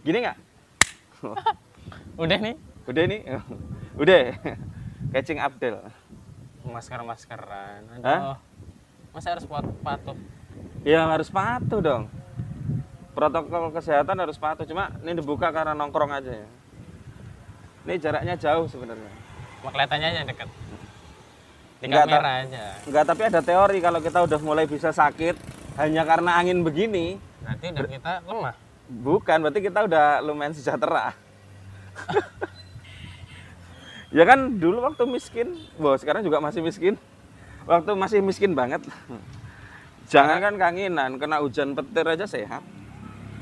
Gini nggak? Udah nih, Udah ini? Udah. Catching Abdel. masker-maskeran. Aduh. Hah? Masa harus pat- patuh? Ya harus patuh dong. Protokol kesehatan harus patuh. Cuma ini dibuka karena nongkrong aja ya. Ini jaraknya jauh sebenarnya. Kelihatannya aja deket. Di Enggak, kamera aja. Enggak, tapi ada teori kalau kita udah mulai bisa sakit hanya karena angin begini, Berarti udah kita lemah. Bukan berarti kita udah lumayan sejahtera. ya kan dulu waktu miskin, wah sekarang juga masih miskin. Waktu masih miskin banget. Jangan kan kanginan, kena hujan petir aja sehat.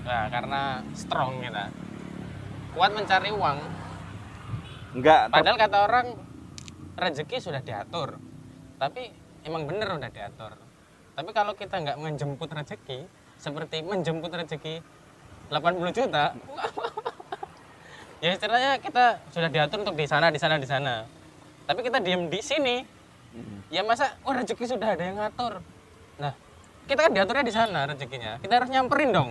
Nah, karena strong kita. Kuat mencari uang. Enggak, Padahal kata orang rezeki sudah diatur. Tapi emang bener udah diatur. Tapi kalau kita nggak menjemput rezeki, seperti menjemput rezeki 80 juta, ya istilahnya kita sudah diatur untuk di sana, di sana, di sana. Tapi kita diem di sini, ya masa oh rezeki sudah ada yang ngatur. Nah, kita kan diaturnya di sana rezekinya. Kita harus nyamperin dong.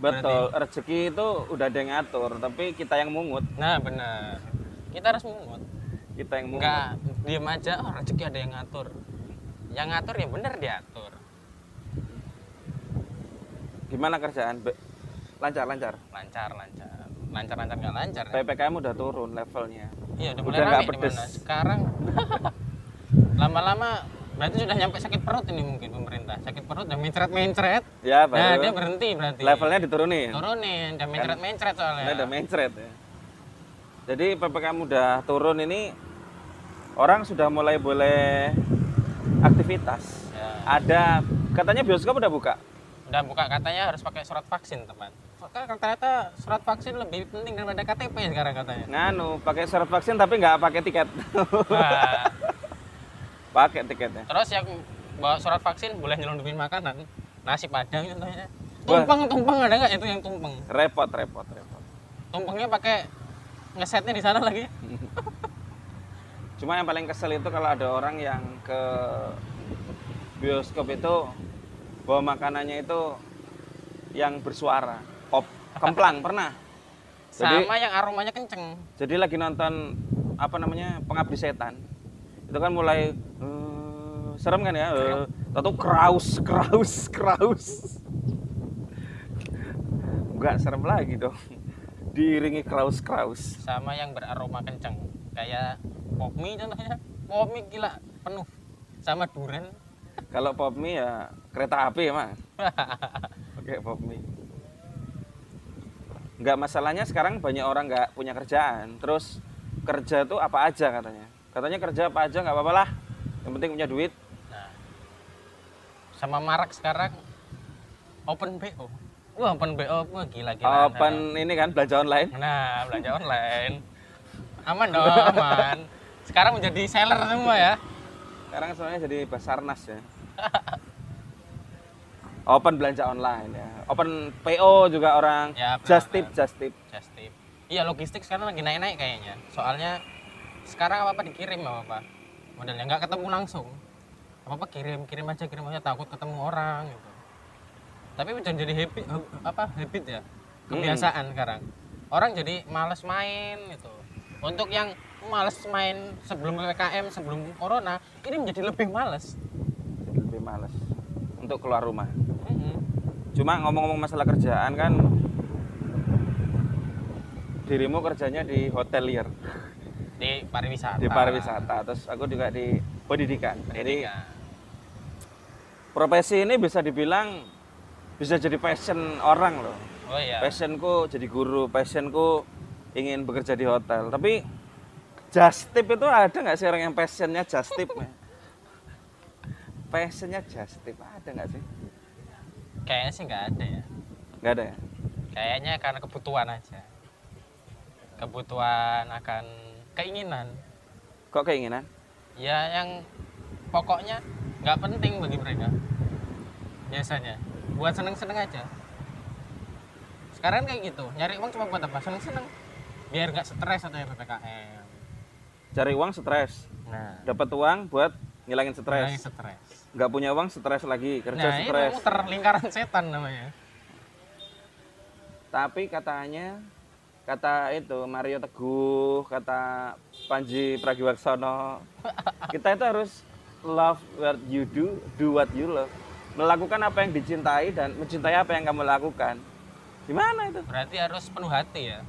betul. Rezeki itu udah ada yang ngatur, tapi kita yang mungut. Nah, benar. Kita harus mungut. Kita yang mungut. Enggak diem aja, oh rezeki ada yang ngatur. Yang ngatur ya bener diatur. Gimana kerjaan? Be- Lancar, lancar. Lancar, lancar. Lancar, lancar, nggak lancar. ya? PPKM udah turun levelnya. Iya, udah udah mulai nggak pedes. mana. Sekarang lama-lama berarti sudah nyampe sakit perut ini mungkin pemerintah. Sakit perut udah mencret-mencret. Ya, Nah, baru dia berhenti berarti. levelnya diturunin. turunin, udah mencret-mencret soalnya. Ini udah mencret ya. Jadi PPKM udah turun ini orang sudah mulai boleh aktivitas. Ya. Ada katanya bioskop udah buka. Udah buka katanya harus pakai surat vaksin, teman. Kan ternyata surat vaksin lebih penting daripada KTP sekarang katanya. Nganu, pakai surat vaksin tapi nggak pakai tiket. Wah. pakai tiketnya. Terus yang bawa surat vaksin boleh nyelundupin makanan, nasi padang contohnya. Tumpeng, tumpeng ada nggak itu yang tumpeng? Repot, repot, repot. Tumpengnya pakai ngesetnya di sana lagi. Cuma yang paling kesel itu kalau ada orang yang ke bioskop itu bawa makanannya itu yang bersuara, pop, kemplang pernah. Jadi- Sama yang aromanya kenceng. Jadi lagi nonton apa namanya pengabdi setan, itu kan mulai eh, serem kan ya, uh, tahu kraus, kraus, kraus. Enggak serem lagi dong, diiringi kraus, kraus. Sama yang beraroma kenceng. Kayak pop mie contohnya. Pop mie gila penuh. Sama duren. Kalau pop mie ya kereta api ya mas, pakai pop mie. Enggak masalahnya sekarang banyak orang nggak punya kerjaan, terus kerja tuh apa aja katanya. Katanya kerja apa aja nggak apa-apa lah, yang penting punya duit. Nah, sama marak sekarang open BO. Wah, open BO wah gila gila. Open ini kan belanja online. Nah, belanja online. Aman dong, aman. Sekarang menjadi seller semua ya. Sekarang semuanya jadi Basarnas ya. Open belanja online ya. Open PO juga orang. Ya, benar, just tip, benar. just tip. Just tip. Iya, logistik sekarang lagi naik-naik kayaknya. Soalnya sekarang apa-apa dikirim apa-apa. Modelnya nggak ketemu langsung. Apa-apa kirim, kirim aja, kirim aja takut ketemu orang gitu. Tapi udah jadi habit apa habit ya. Kebiasaan sekarang. Orang jadi males main gitu. Untuk yang males main sebelum PPKM, sebelum corona, ini menjadi lebih males. Lebih males untuk keluar rumah. Cuma ngomong-ngomong masalah kerjaan kan dirimu kerjanya di hotelier, Di pariwisata. di pariwisata, terus aku juga di pendidikan. Jadi Pendidikan. profesi ini bisa dibilang bisa jadi passion orang loh. Oh iya. Passionku jadi guru, passionku ingin bekerja di hotel. Tapi just tip itu ada nggak sih orang yang passionnya just tip? passionnya just tip ada nggak sih? Kayaknya sih nggak ada ya. Nggak ada ya? Kayaknya karena kebutuhan aja. Kebutuhan akan keinginan. Kok keinginan? Ya yang pokoknya nggak penting bagi mereka. Biasanya buat seneng-seneng aja. Sekarang kayak gitu, nyari uang cuma buat apa? Seneng-seneng. Biar nggak stres atau ya PPKM. Cari uang stres, Nah, dapat uang buat ngilangin ngilangin stres. Nggak punya uang stres lagi, kerja Nah, itu stres. muter lingkaran setan namanya. Tapi katanya kata itu Mario Teguh, kata Panji Pragiwaksono, kita itu harus love what you do, do what you love. Melakukan apa yang dicintai dan mencintai apa yang kamu lakukan. Gimana itu? Berarti harus penuh hati ya.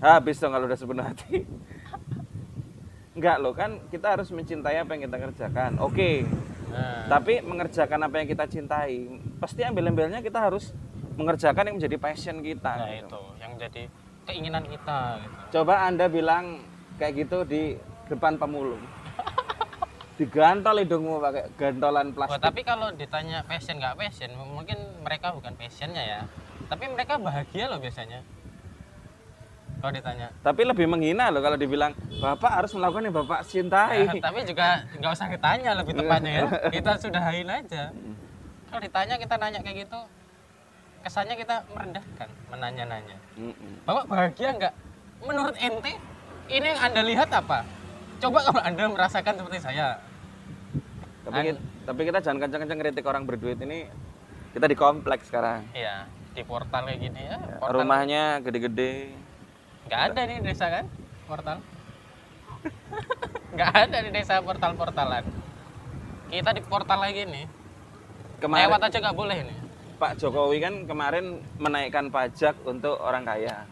Habis dong kalau udah sepenuh hati. Enggak loh kan kita harus mencintai apa yang kita kerjakan. Oke. Nah, Tapi mengerjakan apa yang kita cintai, pasti ambil-ambilnya kita harus mengerjakan yang menjadi passion kita. nah gitu. itu yang jadi keinginan kita gitu. Coba Anda bilang kayak gitu di depan pemulung. Digantol hidungmu pakai gantolan plastik. tapi kalau ditanya passion nggak passion, mungkin mereka bukan passionnya ya. Tapi mereka bahagia loh biasanya. Kalau ditanya. Tapi lebih menghina loh kalau dibilang Bapak harus melakukan yang Bapak cintai. Ya, tapi juga nggak usah ditanya lebih tepatnya ya. Kita sudahin aja. Kalau ditanya kita nanya kayak gitu, kesannya kita merendahkan, menanya-nanya. Bapak bahagia nggak? Menurut ente, ini yang anda lihat apa? Coba kalau anda merasakan seperti saya. Tapi An- kita, tapi kita jangan kencang-kencang kritik orang berduit ini. Kita di kompleks sekarang. Iya, di portal kayak gini ya. Ya, Portal rumahnya gede-gede. Nggak ada nih desa kan? Portal. nggak ada di desa portal-portalan. Kita di portal lagi nih. Kemarin Lewat aja nggak boleh ini. Pak Jokowi kan kemarin menaikkan pajak untuk orang kaya.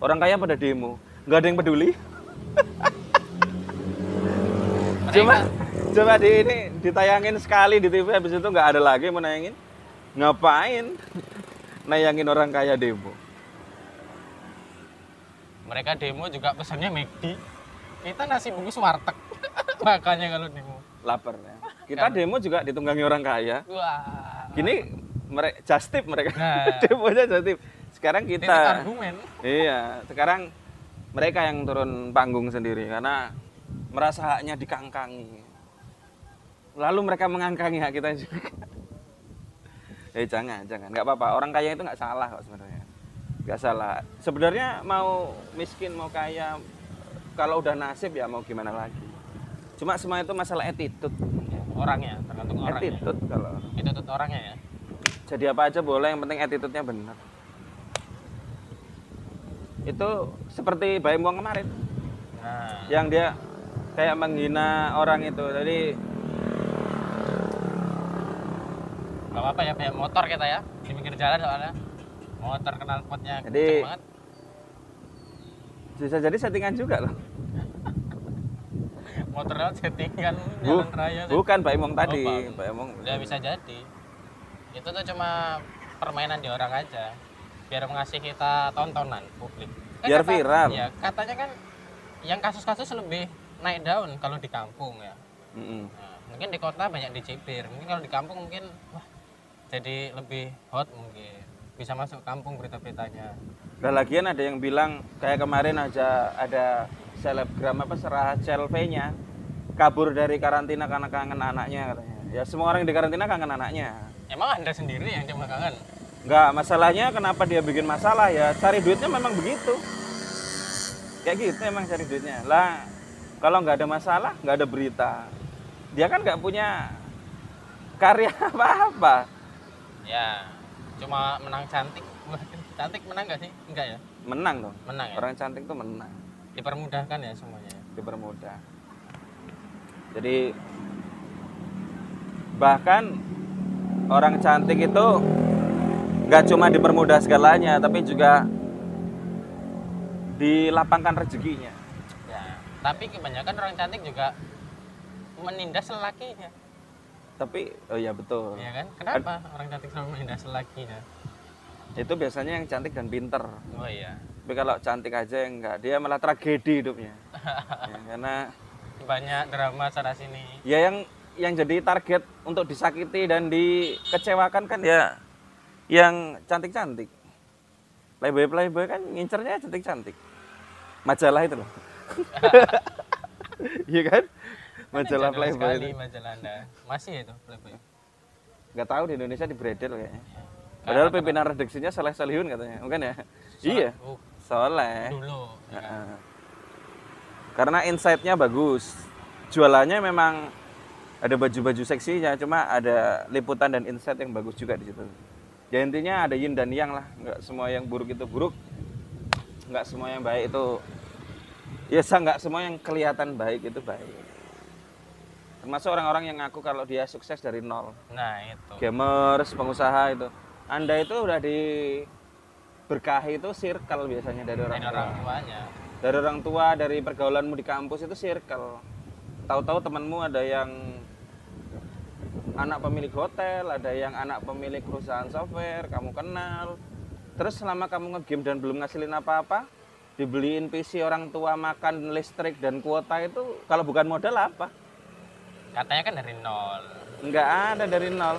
Orang kaya pada demo, nggak ada yang peduli. Coba, coba di ini ditayangin sekali di TV habis itu nggak ada lagi yang mau nayangin. Ngapain? Nayangin orang kaya demo. Mereka demo juga pesannya McD. Kita nasi bungkus warteg. Makanya kalau demo. Lapar ya. Kita demo juga ditunggangi orang kaya. Wah. Gini mereka just tip mereka. Nah. Demonya just tip. Sekarang Titik kita argumen. Iya, sekarang mereka yang turun panggung sendiri karena merasa haknya dikangkangi. Lalu mereka mengangkangi hak kita juga. eh jangan, jangan, nggak apa-apa. Orang kaya itu nggak salah kok sebenarnya. Nggak salah. Sebenarnya mau miskin mau kaya, kalau udah nasib ya mau gimana lagi. Cuma semua itu masalah attitude. Orangnya, tergantung orangnya. Attitude kalau. Itu tuh orangnya ya. Jadi apa aja boleh, yang penting attitude-nya benar. Itu seperti Baim Wong kemarin. Nah, yang dia kayak menghina orang itu jadi nggak apa-apa ya, kayak motor kita ya. Di pinggir jalan soalnya. Motor kenal potnya Jadi- banget. bisa jadi settingan juga loh Motor lewat settingan Bu- jalan raya. bukan Pak Imong tadi Oh, Pak. Imong Ya bisa jadi. Itu tuh cuma permainan di orang aja. Biar mengasih kita tontonan publik. Kan Biar viral. Ya, katanya kan yang kasus-kasus lebih naik daun kalau di kampung ya. Mm-mm. Nah, mungkin di kota banyak dicibir. Mungkin kalau di kampung mungkin wah jadi lebih hot mungkin. Bisa masuk kampung berita-beritanya. Lah lagian ada yang bilang kayak kemarin aja ada selebgram apa Rachel V-nya kabur dari karantina karena kangen anaknya katanya. Ya semua orang di karantina kangen anaknya. Emang anda sendiri yang cuma kangen? Enggak, masalahnya kenapa dia bikin masalah ya cari duitnya memang begitu. Kayak gitu emang cari duitnya. Lah kalau nggak ada masalah, nggak ada berita. Dia kan nggak punya karya apa-apa. Ya, cuma menang cantik. cantik menang gak sih? Enggak ya? Menang dong. Menang ya? Orang cantik tuh menang. Dipermudahkan ya semuanya. dipermudah. Jadi bahkan orang cantik itu nggak cuma dipermudah segalanya, tapi juga dilapangkan rezekinya. Ya, tapi kebanyakan orang cantik juga menindas lelakinya, Tapi oh ya betul. ya kan? Kenapa orang cantik selalu menindas lelakinya? Itu biasanya yang cantik dan pinter. Oh iya, Tapi kalau cantik aja enggak, dia malah tragedi hidupnya. Ya, karena banyak drama sana sini. ya yang yang jadi target untuk disakiti dan dikecewakan kan ya yang cantik-cantik. Playboy playboy kan ngincernya cantik-cantik. Majalah itu loh. Iya kan? Majalah playboy sekali itu. majalah anda. Masih ya itu playboy. Nggak tahu di Indonesia di bredel kayaknya. Padahal pimpinan redaksinya Saleh Salihun katanya. Bukan ya? Iya. Uh, Soleh. dulu. ya kan? Karena insight-nya bagus. Jualannya memang ada baju-baju seksinya, cuma ada liputan dan insight yang bagus juga di situ. ya intinya ada yin dan yang lah nggak semua yang buruk itu buruk nggak semua yang baik itu ya nggak semua yang kelihatan baik itu baik termasuk orang-orang yang ngaku kalau dia sukses dari nol. Nah itu. Gamers pengusaha itu. Anda itu udah di berkahi itu circle biasanya dari orang dari tua. orang tuanya. Dari orang tua dari pergaulanmu di kampus itu circle. Tahu-tahu temanmu ada yang anak pemilik hotel ada yang anak pemilik perusahaan software kamu kenal. Terus selama kamu ngegame dan belum ngasilin apa-apa dibeliin PC orang tua makan listrik dan kuota itu kalau bukan modal apa katanya kan dari nol. Nggak ada dari nol.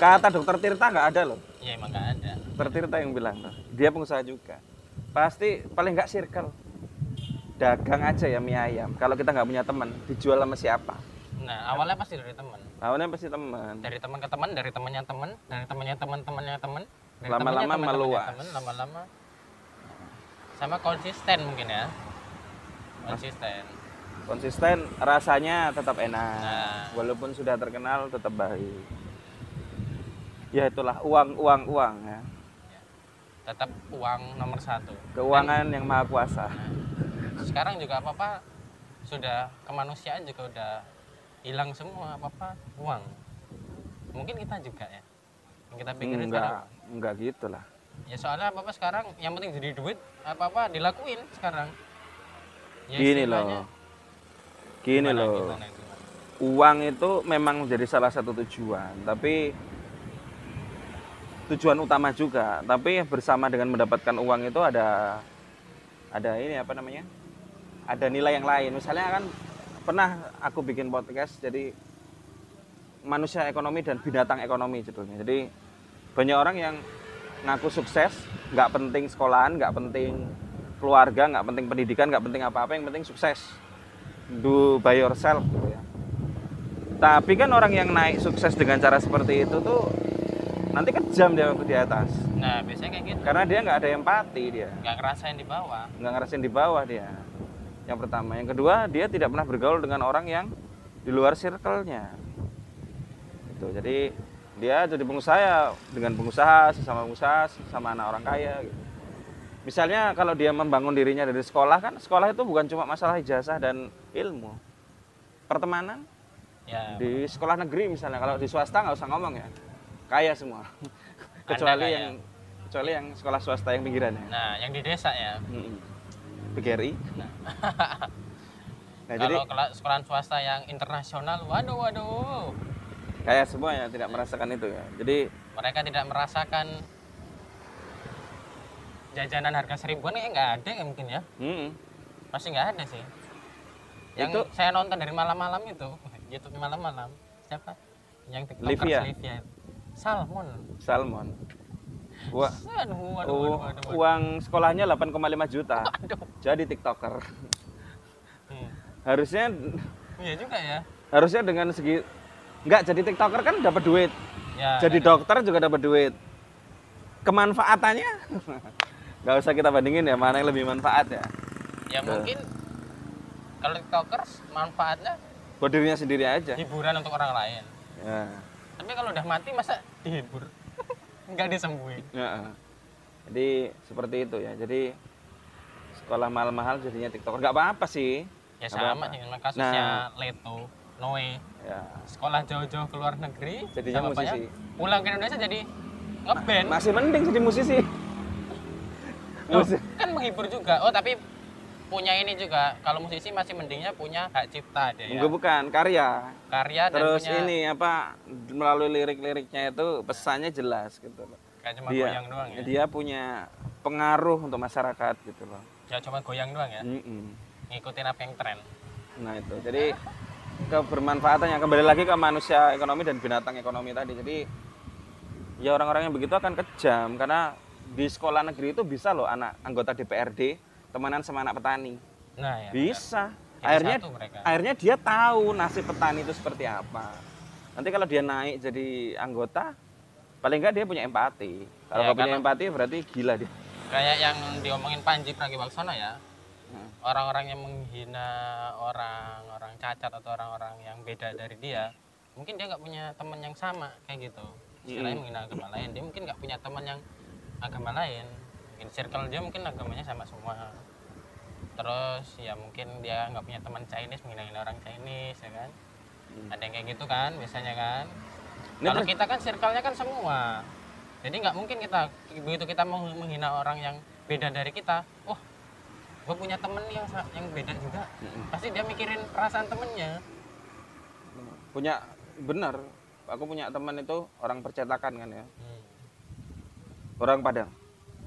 Kata dokter Tirta nggak ada loh. Ya emang nggak ada. Dokter Tirta yang bilang tuh. Dia pengusaha juga. Pasti paling nggak circle. Dagang aja ya mie ayam. Kalau kita nggak punya teman dijual sama siapa? Nah awalnya pasti dari teman. Awalnya pasti teman. Dari teman ke teman dari temannya teman dari temannya teman temannya teman. Lama-lama meluas. lama-lama. Sama konsisten mungkin ya. Konsisten konsisten rasanya tetap enak. Nah. walaupun sudah terkenal tetap baik. Ya itulah uang uang uang ya. Tetap uang nomor satu. Keuangan yang maha kuasa. Nah, sekarang juga apa apa sudah kemanusiaan juga udah hilang semua apa apa uang. Mungkin kita juga ya. Yang kita pikirin enggak sekarang. enggak gitulah. Ya soalnya apa apa sekarang yang penting jadi duit apa apa dilakuin sekarang. Ya, gini loh gini gimana, loh. gimana, uang itu memang menjadi salah satu tujuan tapi tujuan utama juga. Tapi bersama dengan mendapatkan uang itu ada ada ini apa namanya? Ada nilai yang lain. Misalnya kan pernah aku bikin podcast jadi manusia ekonomi dan binatang ekonomi judulnya. Jadi banyak orang yang ngaku sukses nggak penting sekolahan nggak penting keluarga nggak penting pendidikan nggak penting apa-apa yang penting sukses do by yourself gitu ya. Tapi kan orang yang naik sukses dengan cara seperti itu tuh nanti kejam dia waktu di atas. Nah biasanya kayak gitu. Karena dia nggak ada empati dia. Nggak ngerasain di bawah. Nggak ngerasain di bawah dia. Yang pertama. Yang kedua dia tidak pernah bergaul dengan orang yang di luar circle-nya. Itu jadi dia jadi pengusaha dengan pengusaha sesama pengusaha sama anak orang kaya gitu. Misalnya kalau dia membangun dirinya dari sekolah kan sekolah itu bukan cuma masalah ijazah dan ilmu. Pertemanan. Ya di sekolah negeri misalnya kalau di swasta nggak usah ngomong ya. Kaya semua. Kecuali kaya. yang kecuali yang sekolah swasta yang pinggirannya nah yang di desa ya. Mm-mm. PGRI Nah. nah jadi kalau kela- sekolahan swasta yang internasional waduh waduh. Kaya semua ya tidak merasakan itu ya. Jadi mereka tidak merasakan jajanan harga seribuan ya nggak ada ya mungkin ya? Mm, pasti nggak ada sih. Yang Itu- saya nonton dari malam-malam itu YouTube malam-malam siapa? Yang tiktokers Livia. Livia. Salmon. Salmon. Wah, aduh waduh u- waduh waduh, waduh. uang sekolahnya 8,5 juta. Aduh. jadi tiktoker. Hmm. harusnya iya juga ya. harusnya dengan segi nggak jadi tiktoker kan dapat duit. Ya jadi dokter juga dapat duit. Kemanfaatannya nggak usah kita bandingin ya mana yang lebih manfaat ya ya mungkin kalau tiktokers manfaatnya buat dirinya sendiri aja hiburan untuk orang lain ya. tapi kalau udah mati masa dihibur nggak disembuhin Ya. Jadi seperti itu ya. Jadi sekolah mahal-mahal jadinya TikToker nggak apa-apa sih. ya Nggak sama dengan kasusnya Nah. Leto Noe Ya. sekolah jauh-jauh ke luar negeri Jadinya musisi. pulang ke Indonesia jadi ngeband Masih mending jadi musisi. Musik. kan menghibur juga oh tapi punya ini juga kalau musisi masih mendingnya punya hak cipta dia ya Enggak bukan karya. karya dan Terus punya ini apa melalui lirik-liriknya itu pesannya jelas gitu loh. kayak cuma Dia goyang doang ya dia punya pengaruh untuk masyarakat gitu loh. ya cuma goyang doang ya Mm-mm. ngikutin apa yang tren Nah itu, jadi kebermanfaatannya kembali lagi ke manusia ekonomi dan binatang ekonomi tadi. Jadi ya orang-orang yang begitu akan kejam karena di sekolah negeri itu bisa loh anak anggota DPRD temenan sama anak petani. nah ya Bisa. Jadi Akhirnya akhirnya dia tahu nasib petani itu seperti apa. Nanti kalau dia naik jadi anggota, paling enggak dia punya empati. Kalau Ya, punya empati berarti gila dia. kayak yang diomongin Panji Pragiwaksono ya Hmm. orang-orang yang menghina orang-orang cacat atau orang-orang yang beda dari dia mungkin dia nggak punya teman yang sama kayak gitu istilahnya Mm. menghina agama lain dia mungkin nggak punya teman yang agama lain. Mungkin circle dia mungkin agamanya sama semua. Terus ya mungkin dia nggak punya teman Chinese menghina orang Chinese ya kan? Hmm. ada yang kayak gitu kan biasanya kan? Ini kalau kita kan circle-nya kan semua. Jadi nggak mungkin kita begitu kita mau menghina orang yang beda dari kita wah gue punya temen yang yang beda juga. Mm-mm. pasti dia mikirin perasaan temennya. Punya benar. Aku punya teman itu orang percetakan kan ya. Hmm. Orang Padang.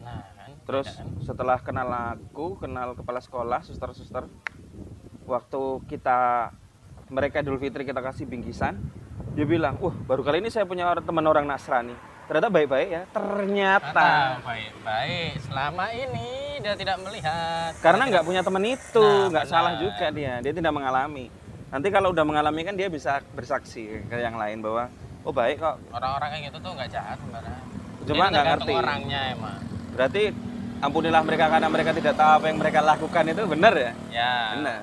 Nah kan terus beda kan? setelah kenal aku kenal kepala sekolah suster-suster waktu kita mereka Idul Fitri kita kasih bingkisan dia bilang wah baru kali ini saya punya teman orang Nasrani. Ternyata baik-baik ya. Ternyata. Baik-baik. Selama ini dia tidak melihat. Karena nggak punya teman itu Nah, nggak benar. salah juga dia. Dia tidak mengalami. Nanti kalau udah mengalami kan dia bisa bersaksi ke yang lain bahwa oh baik kok. Orang-orang kayak gitu tuh nggak jahat sebenarnya Cuma nggak ngerti. orangnya emang. Berarti ampunilah mereka karena mereka tidak tahu apa yang mereka lakukan itu benar ya? Ya. Benar.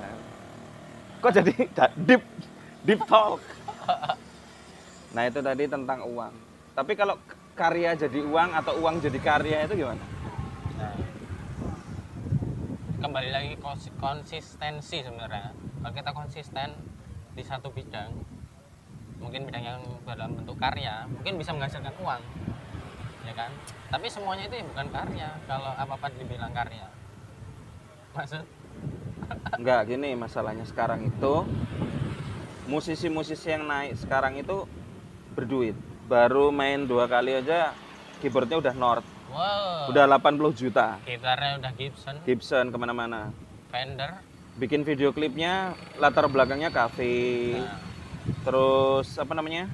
Kok jadi deep deep talk? Nah itu tadi tentang uang. Tapi kalau karya jadi uang atau uang jadi karya itu gimana? Nah, kembali lagi konsi- konsistensi sebenarnya. Kalau kita konsisten di satu bidang, mungkin bidang yang dalam bentuk karya, mungkin bisa menghasilkan uang, ya kan? Tapi semuanya itu ya bukan karya. Kalau apa apa dibilang karya, maksud? Enggak, gini masalahnya sekarang itu musisi-musisi yang naik sekarang itu berduit. Baru main dua kali aja keyboardnya udah Nord, Wow. udah 80 juta. Gitarnya udah Gibson, Gibson ke mana-mana. Fender. Bikin video klipnya latar belakangnya cafe. Nah, Terus apa namanya?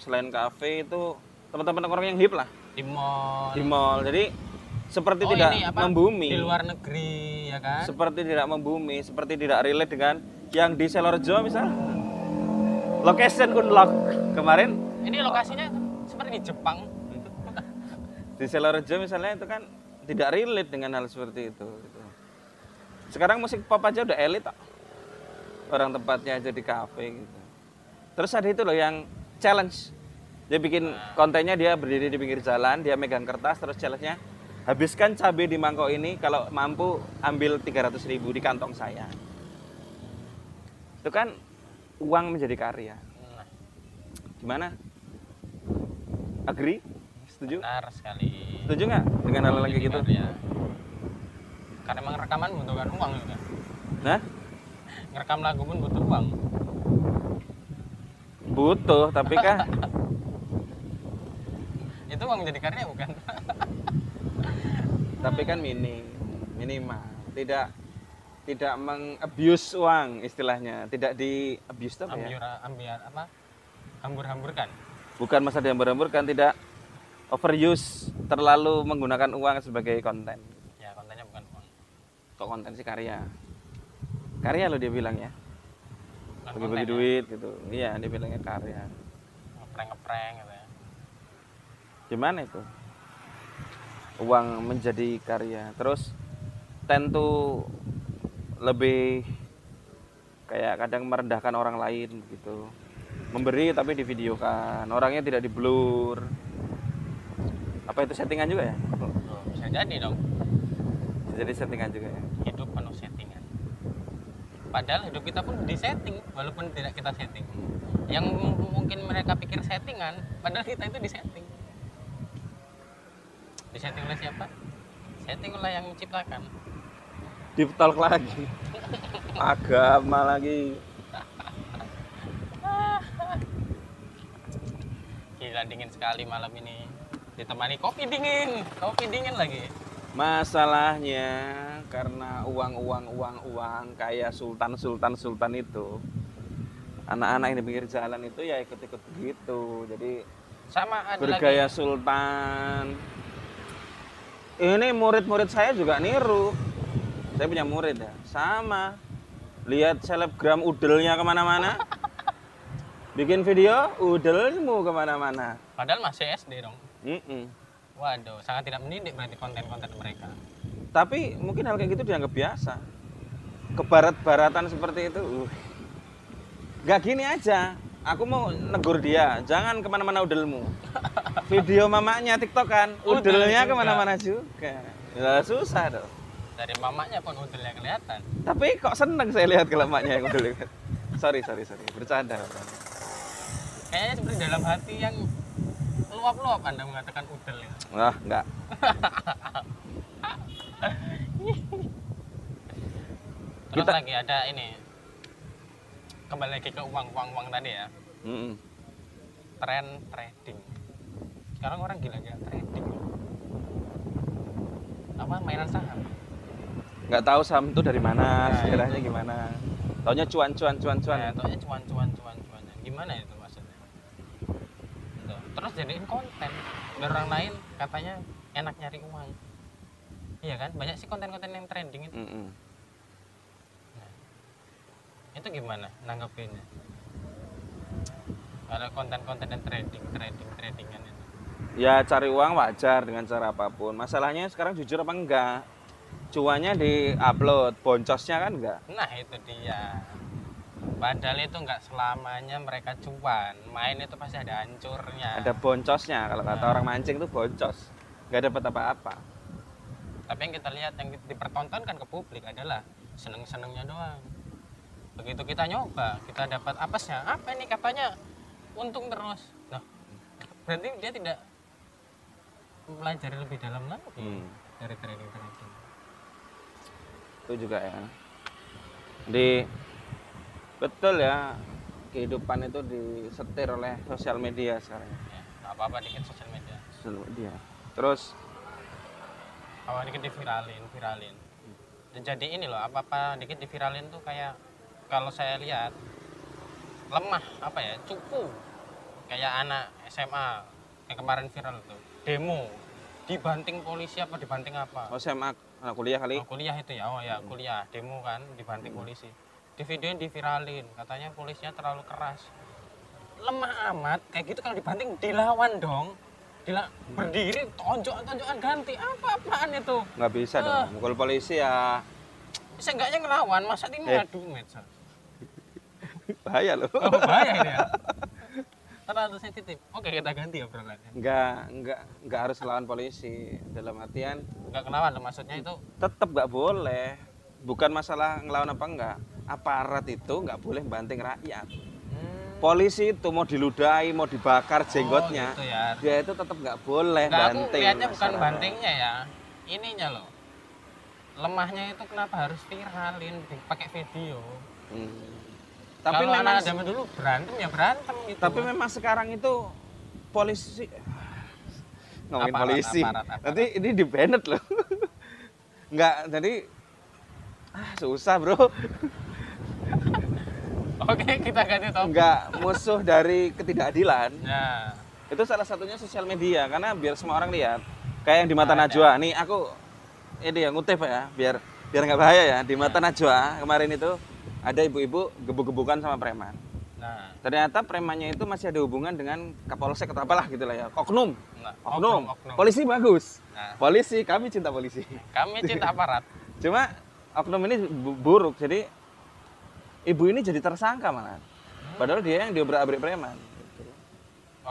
Selain cafe itu teman-teman orang yang hip lah di mall. di mall. Jadi seperti Oh, tidak ini apa? membumi. Di luar negeri, ya kan? seperti tidak membumi, seperti tidak relate dengan yang di Selorjo misal. Location unlock kemarin Ini lokasinya seperti di Jepang. di Selorjo misalnya itu kan tidak relate dengan hal seperti itu. gitu. Sekarang musik pop aja udah elit? Orang tempatnya aja di kafe gitu. Terus ada itu loh yang challenge. Dia bikin kontennya dia berdiri di pinggir jalan, dia megang kertas terus challenge-nya habiskan cabai di mangkok ini kalau mampu ambil 300 ribu di kantong saya. Itu kan uang menjadi karya. Gimana? Agree? Setuju? benar sekali. Setuju nggak dengan hal hal kayak gitu? Ya. Karena emang rekaman membutuhkan uang juga. Nah, Ngerekam lagu pun butuh uang. butuh, tapi kan Itu uang jadi karya bukan? tapi kan minim, minimal. Tidak tidak mengabuse uang istilahnya, tidak di abuse itu apa ya? Ambiar, apa? Hambur-hamburkan. Bukan masa diambur-amburkan, tidak overuse, terlalu menggunakan uang sebagai konten. Ya kontennya bukan uang. Kok konten sih karya? Karya loh dia bilang ya. Bagi-bagi konten, duit gitu. Iya, dia bilangnya karya. ya. Ngeprank-ngeprank gitu ya. Gimana itu? Uang menjadi karya. Terus tentu lebih kayak kadang merendahkan orang lain gitu. Memberi tapi divideokan. Orangnya tidak di blur. Apa itu settingan juga ya? Bisa jadi dong. Jadi settingan juga ya. Hidup penuh settingan. Padahal hidup kita pun disetting walaupun tidak kita setting. Yang m- mungkin mereka pikir settingan, padahal kita itu disetting. Disetting oleh siapa? Setting oleh yang menciptakan. Deep talk lagi. Agama lagi. Gila dingin sekali malam ini. Ditemani kopi dingin, kopi dingin lagi. Masalahnya karena uang uang uang uang kayak sultan sultan sultan itu anak-anak yang di pinggir jalan itu ya ikut-ikut begitu jadi Sama ada bergaya lagi. sultan ini murid-murid saya juga niru saya punya murid ya sama lihat selebgram udelnya ke mana-mana bikin video udelmu ke mana-mana Padahal masih SD dong. Mm-mm. Waduh, sangat tidak mendidik berarti konten-konten mereka. tapi mungkin hal kayak gitu dianggap biasa kebarat-baratan seperti itu uh. nggak gini aja aku mau negur dia, jangan ke mana-mana udelmu. Video mamanya TikTok kan, Udel udelnya ke mana-mana juga. Ya susah dong. Dari mamanya pun udelnya kelihatan. Tapi kok seneng saya lihat kalau emaknya yang udel. Sorry, sorry, sorry. Bercanda. Kayaknya seperti dalam hati yang luap-luap Anda mengatakan udel ya. Wah, enggak. Terus Kita- lagi ada ini. Kembali lagi ke uang, uang, uang tadi ya. Mm-mm. Tren trading. Sekarang orang gila-gila trading. Apa mainan saham? Nggak tahu saham itu dari mana, Nah, sejarahnya gimana. Taunya cuan, cuan, cuan, cuan. Nah, taunya cuan cuan cuan cuan. Gimana itu maksudnya? Tuh. Terus jadiin konten biar orang lain katanya enak nyari uang. Iya kan? Banyak sih konten-konten yang trending itu. Mm-mm. Itu gimana nanggepinnya? Kalau konten-konten yang trading, trading, tradingan itu. Ya cari uang wajar dengan cara apa pun. Masalahnya sekarang jujur apa enggak? Cuannya di-upload, boncosnya kan enggak? Nah itu dia. Padahal itu nggak selamanya mereka cuan. Main itu pasti ada hancurnya. Ada boncosnya, kalau kata Nah. orang mancing itu boncos. Nggak dapat apa-apa. Tapi yang kita lihat yang dipertontonkan ke publik adalah seneng-senengnya doang. Begitu kita nyoba, kita dapat apesnya. Apa ini katanya untung terus. Nah, berarti dia tidak mempelajari lebih dalam lagi Hmm. dari trading-trading. Itu juga ya. Di betul ya kehidupan itu disetir oleh sosial media sekarang. Ya, apa-apa dikit sosial media. Sosial media. Terus Apa dikit diviralin, viralin. Dan jadi ini loh, apa-apa dikit diviralin tuh kayak kalau saya lihat lemah apa ya, cupu. Kayak anak SMA yang kemarin viral tuh, demo dibanting polisi apa dibanting apa? oh SMA anak kuliah kali. Oh, kuliah itu ya, oh ya kuliah demo kan dibanting polisi. Di videonya diviralin, katanya polisinya terlalu keras. Lemah amat, kayak gitu kalau dibanting dilawan dong. Dila berdiri, tonjok tonjokan ganti apa apaan itu? Nggak bisa Ah. dong. Mukul polisi ya Seenggaknya ngelawan, masa ini Eh. ngadu medsos. Bahaya loh. Oh, bahaya ini ya. Terlalu sensitif. Oke, kita ganti obrolannya. Nggak, nggak, nggak harus lawan polisi. Dalam artian Enggak ngelawan loh, maksudnya itu tetap nggak boleh. Bukan masalah ngelawan apa enggak. Aparat itu nggak boleh banting rakyat. hmm, Polisi itu mau diludahi, mau dibakar jenggotnya, Oh, gitu ya. dia itu tetap nggak boleh Enggak, aku banting. lihatnya bukan bantingnya ya. Ininya loh. Lemahnya itu kenapa harus viralin pakai video? Hmm. Tapi Kalau memang anak zaman dulu berantem ya berantem gitu. tapi memang sekarang itu polisi ngomongin Aparat, polisi. aparat, aparat. Nanti ini di banned loh. Nggak, jadi ah, susah bro. Oke, kita ganti topik. Nggak musuh dari ketidakadilan. Nah, Itu salah satunya sosial media karena biar semua orang lihat. Kayak yang di mata Ada. Najwa. Nih aku ini ya ngutip ya biar biar nggak bahaya ya. Di mata Najwa kemarin itu ada ibu-ibu gebuk-gebukan sama preman. nah, Ternyata premannya itu masih ada hubungan dengan Kapolsek atau apalah gitu lah ya. Oknum. enggak. Oknum. oknum. Polisi bagus. Nah, Polisi, kami cinta polisi. kami cinta aparat. Cuma oknum ini bu- buruk. Jadi ibu ini jadi tersangka malah. Padahal dia yang diobrak-abrik preman.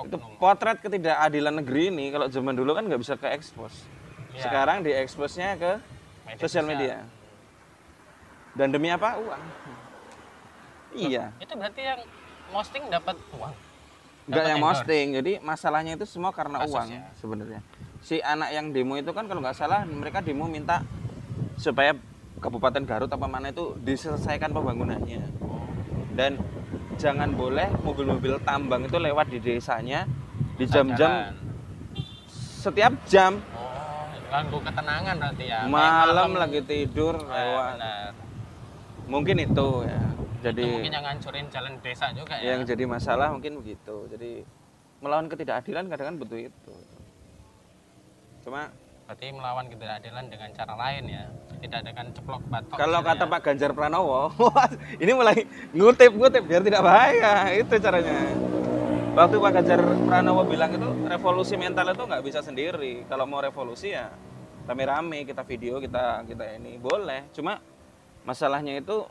Itu Oknum. potret ketidakadilan negeri ini kalau zaman dulu kan nggak bisa ke expose. Iya. Sekarang dieksposnya ke Media sosial sosial. media. Dan demi apa? Uang. Iya. Itu berarti yang posting dapat uang. Enggak yang posting. Jadi masalahnya itu semua karena Kasus uang ya. sebenarnya. Si anak yang demo itu kan kalau nggak salah mereka demo minta supaya Kabupaten Garut apa mana itu diselesaikan pembangunannya. Dan jangan boleh mobil-mobil tambang itu lewat di desanya di jam-jam setiap jam Oh, ganggu ketenangan berarti ya. Kayak malam lagi tidur Nah, lewat. benar. Mungkin itu ya. Itu Jadi mungkin yang ngancurin jalan desa juga ya. yang jadi masalah mungkin begitu. Jadi melawan ketidakadilan kadang-kadang butuh itu. Cuma Berarti melawan ketidakadilan dengan cara lain ya. Tidak dengan ceplok batok. kalau misalnya. kata Pak Ganjar Pranowo, ini mulai ngutip-ngutip biar tidak bahaya. Itu caranya. Waktu Pak Ganjar Pranowo bilang itu revolusi mental itu nggak bisa sendiri. Kalau mau revolusi ya rame-rame kita video kita kita ini boleh. Cuma masalahnya itu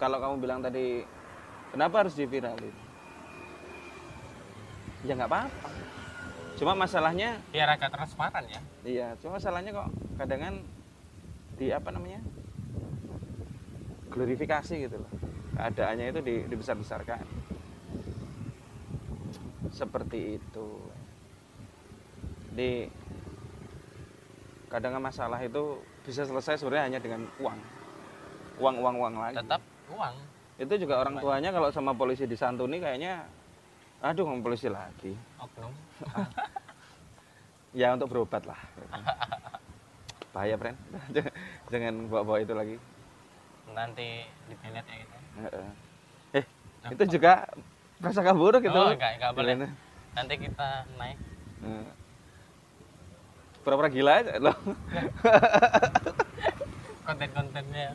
kalau kamu bilang tadi kenapa harus diviralin? ya nggak apa-apa. Cuma masalahnya biar agak transparan ya. iya cuma masalahnya kok kadang kan di apa namanya glorifikasi gitu loh. Keadaannya itu di, dibesar-besarkan. Seperti itu. Di kadang kan masalah itu bisa selesai sebenarnya hanya dengan uang. Uang uang uang lagi. Tetap uang. Itu juga orang tuanya kalau sama polisi disantuni kayaknya aduh ngomong polisi lagi. Oknum. Ya untuk berobat lah. Bahaya friend. Jangan bawa-bawa itu lagi. Nanti di ya gitu. Eh itu juga prasangka buruk itu. Oh enggak enggak boleh. Nanti kita naik. Pura-pura gila aja loh. Konten-kontennya.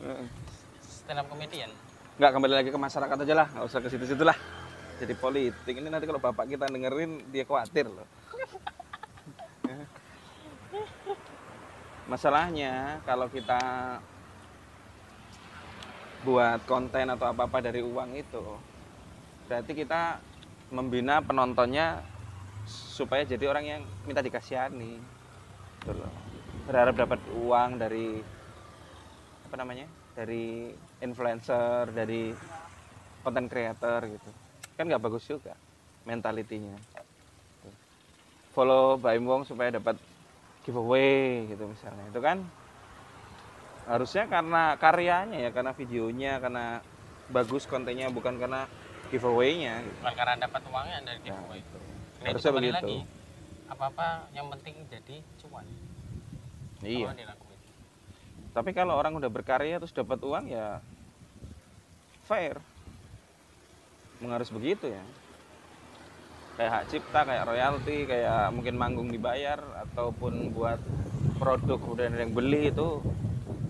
Stand up comedian? Nggak kembali lagi ke masyarakat aja lah. Nggak usah ke situ-situ lah jadi politik. Ini nanti kalau bapak kita dengerin dia khawatir loh. Masalahnya kalau kita buat konten atau apa apa dari uang itu berarti kita membina penontonnya supaya jadi orang yang minta dikasihani. Gitu loh. berharap dapat uang dari apa namanya dari influencer dari konten creator gitu. Kan nggak bagus juga mentalitinya follow Baim Wong supaya dapat giveaway gitu misalnya. Itu kan harusnya karena karyanya ya karena videonya karena bagus kontennya bukan karena giveaway-nya gitu. bukan karena dapat uangnya dari Nah, giveaway. itu. Nah, itu harusnya begitu. lagi. Apa apa yang penting jadi cuan. Iya. Kalau tapi kalau orang udah berkarya terus dapat uang ya fair. Emang harus begitu ya. Kayak hak cipta kayak royalti kayak mungkin manggung dibayar ataupun buat produk ada yang beli itu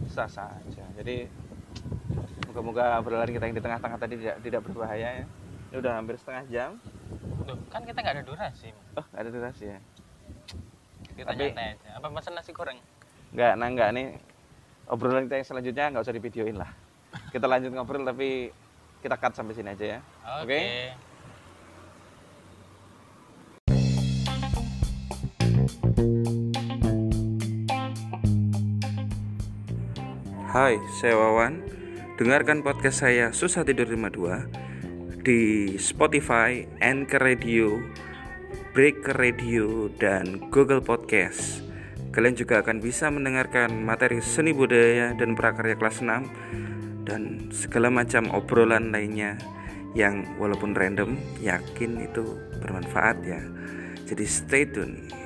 sah sah aja. Jadi moga-moga obrolan kita yang di tengah-tengah tadi tidak tidak berbahaya ya. Ini udah hampir setengah jam. Duh, kan kita nggak ada durasi. Oh nggak ada durasi ya? Kita Tapi- nyantai aja. Apa pesan nasi goreng? Nggak nah nggak nih obrolan kita yang selanjutnya nggak usah divideoin lah kita lanjut ngobrol tapi kita cut sampai sini aja ya oke Oke. Hai, saya Wawan. Dengarkan podcast saya Susah Tidur 52 di Spotify, Anchor Radio, Breaker Radio, dan Google Podcast. Kalian juga akan bisa mendengarkan materi seni budaya dan prakarya kelas 6 dan segala macam obrolan lainnya yang walaupun random yakin itu bermanfaat ya. Jadi stay tune.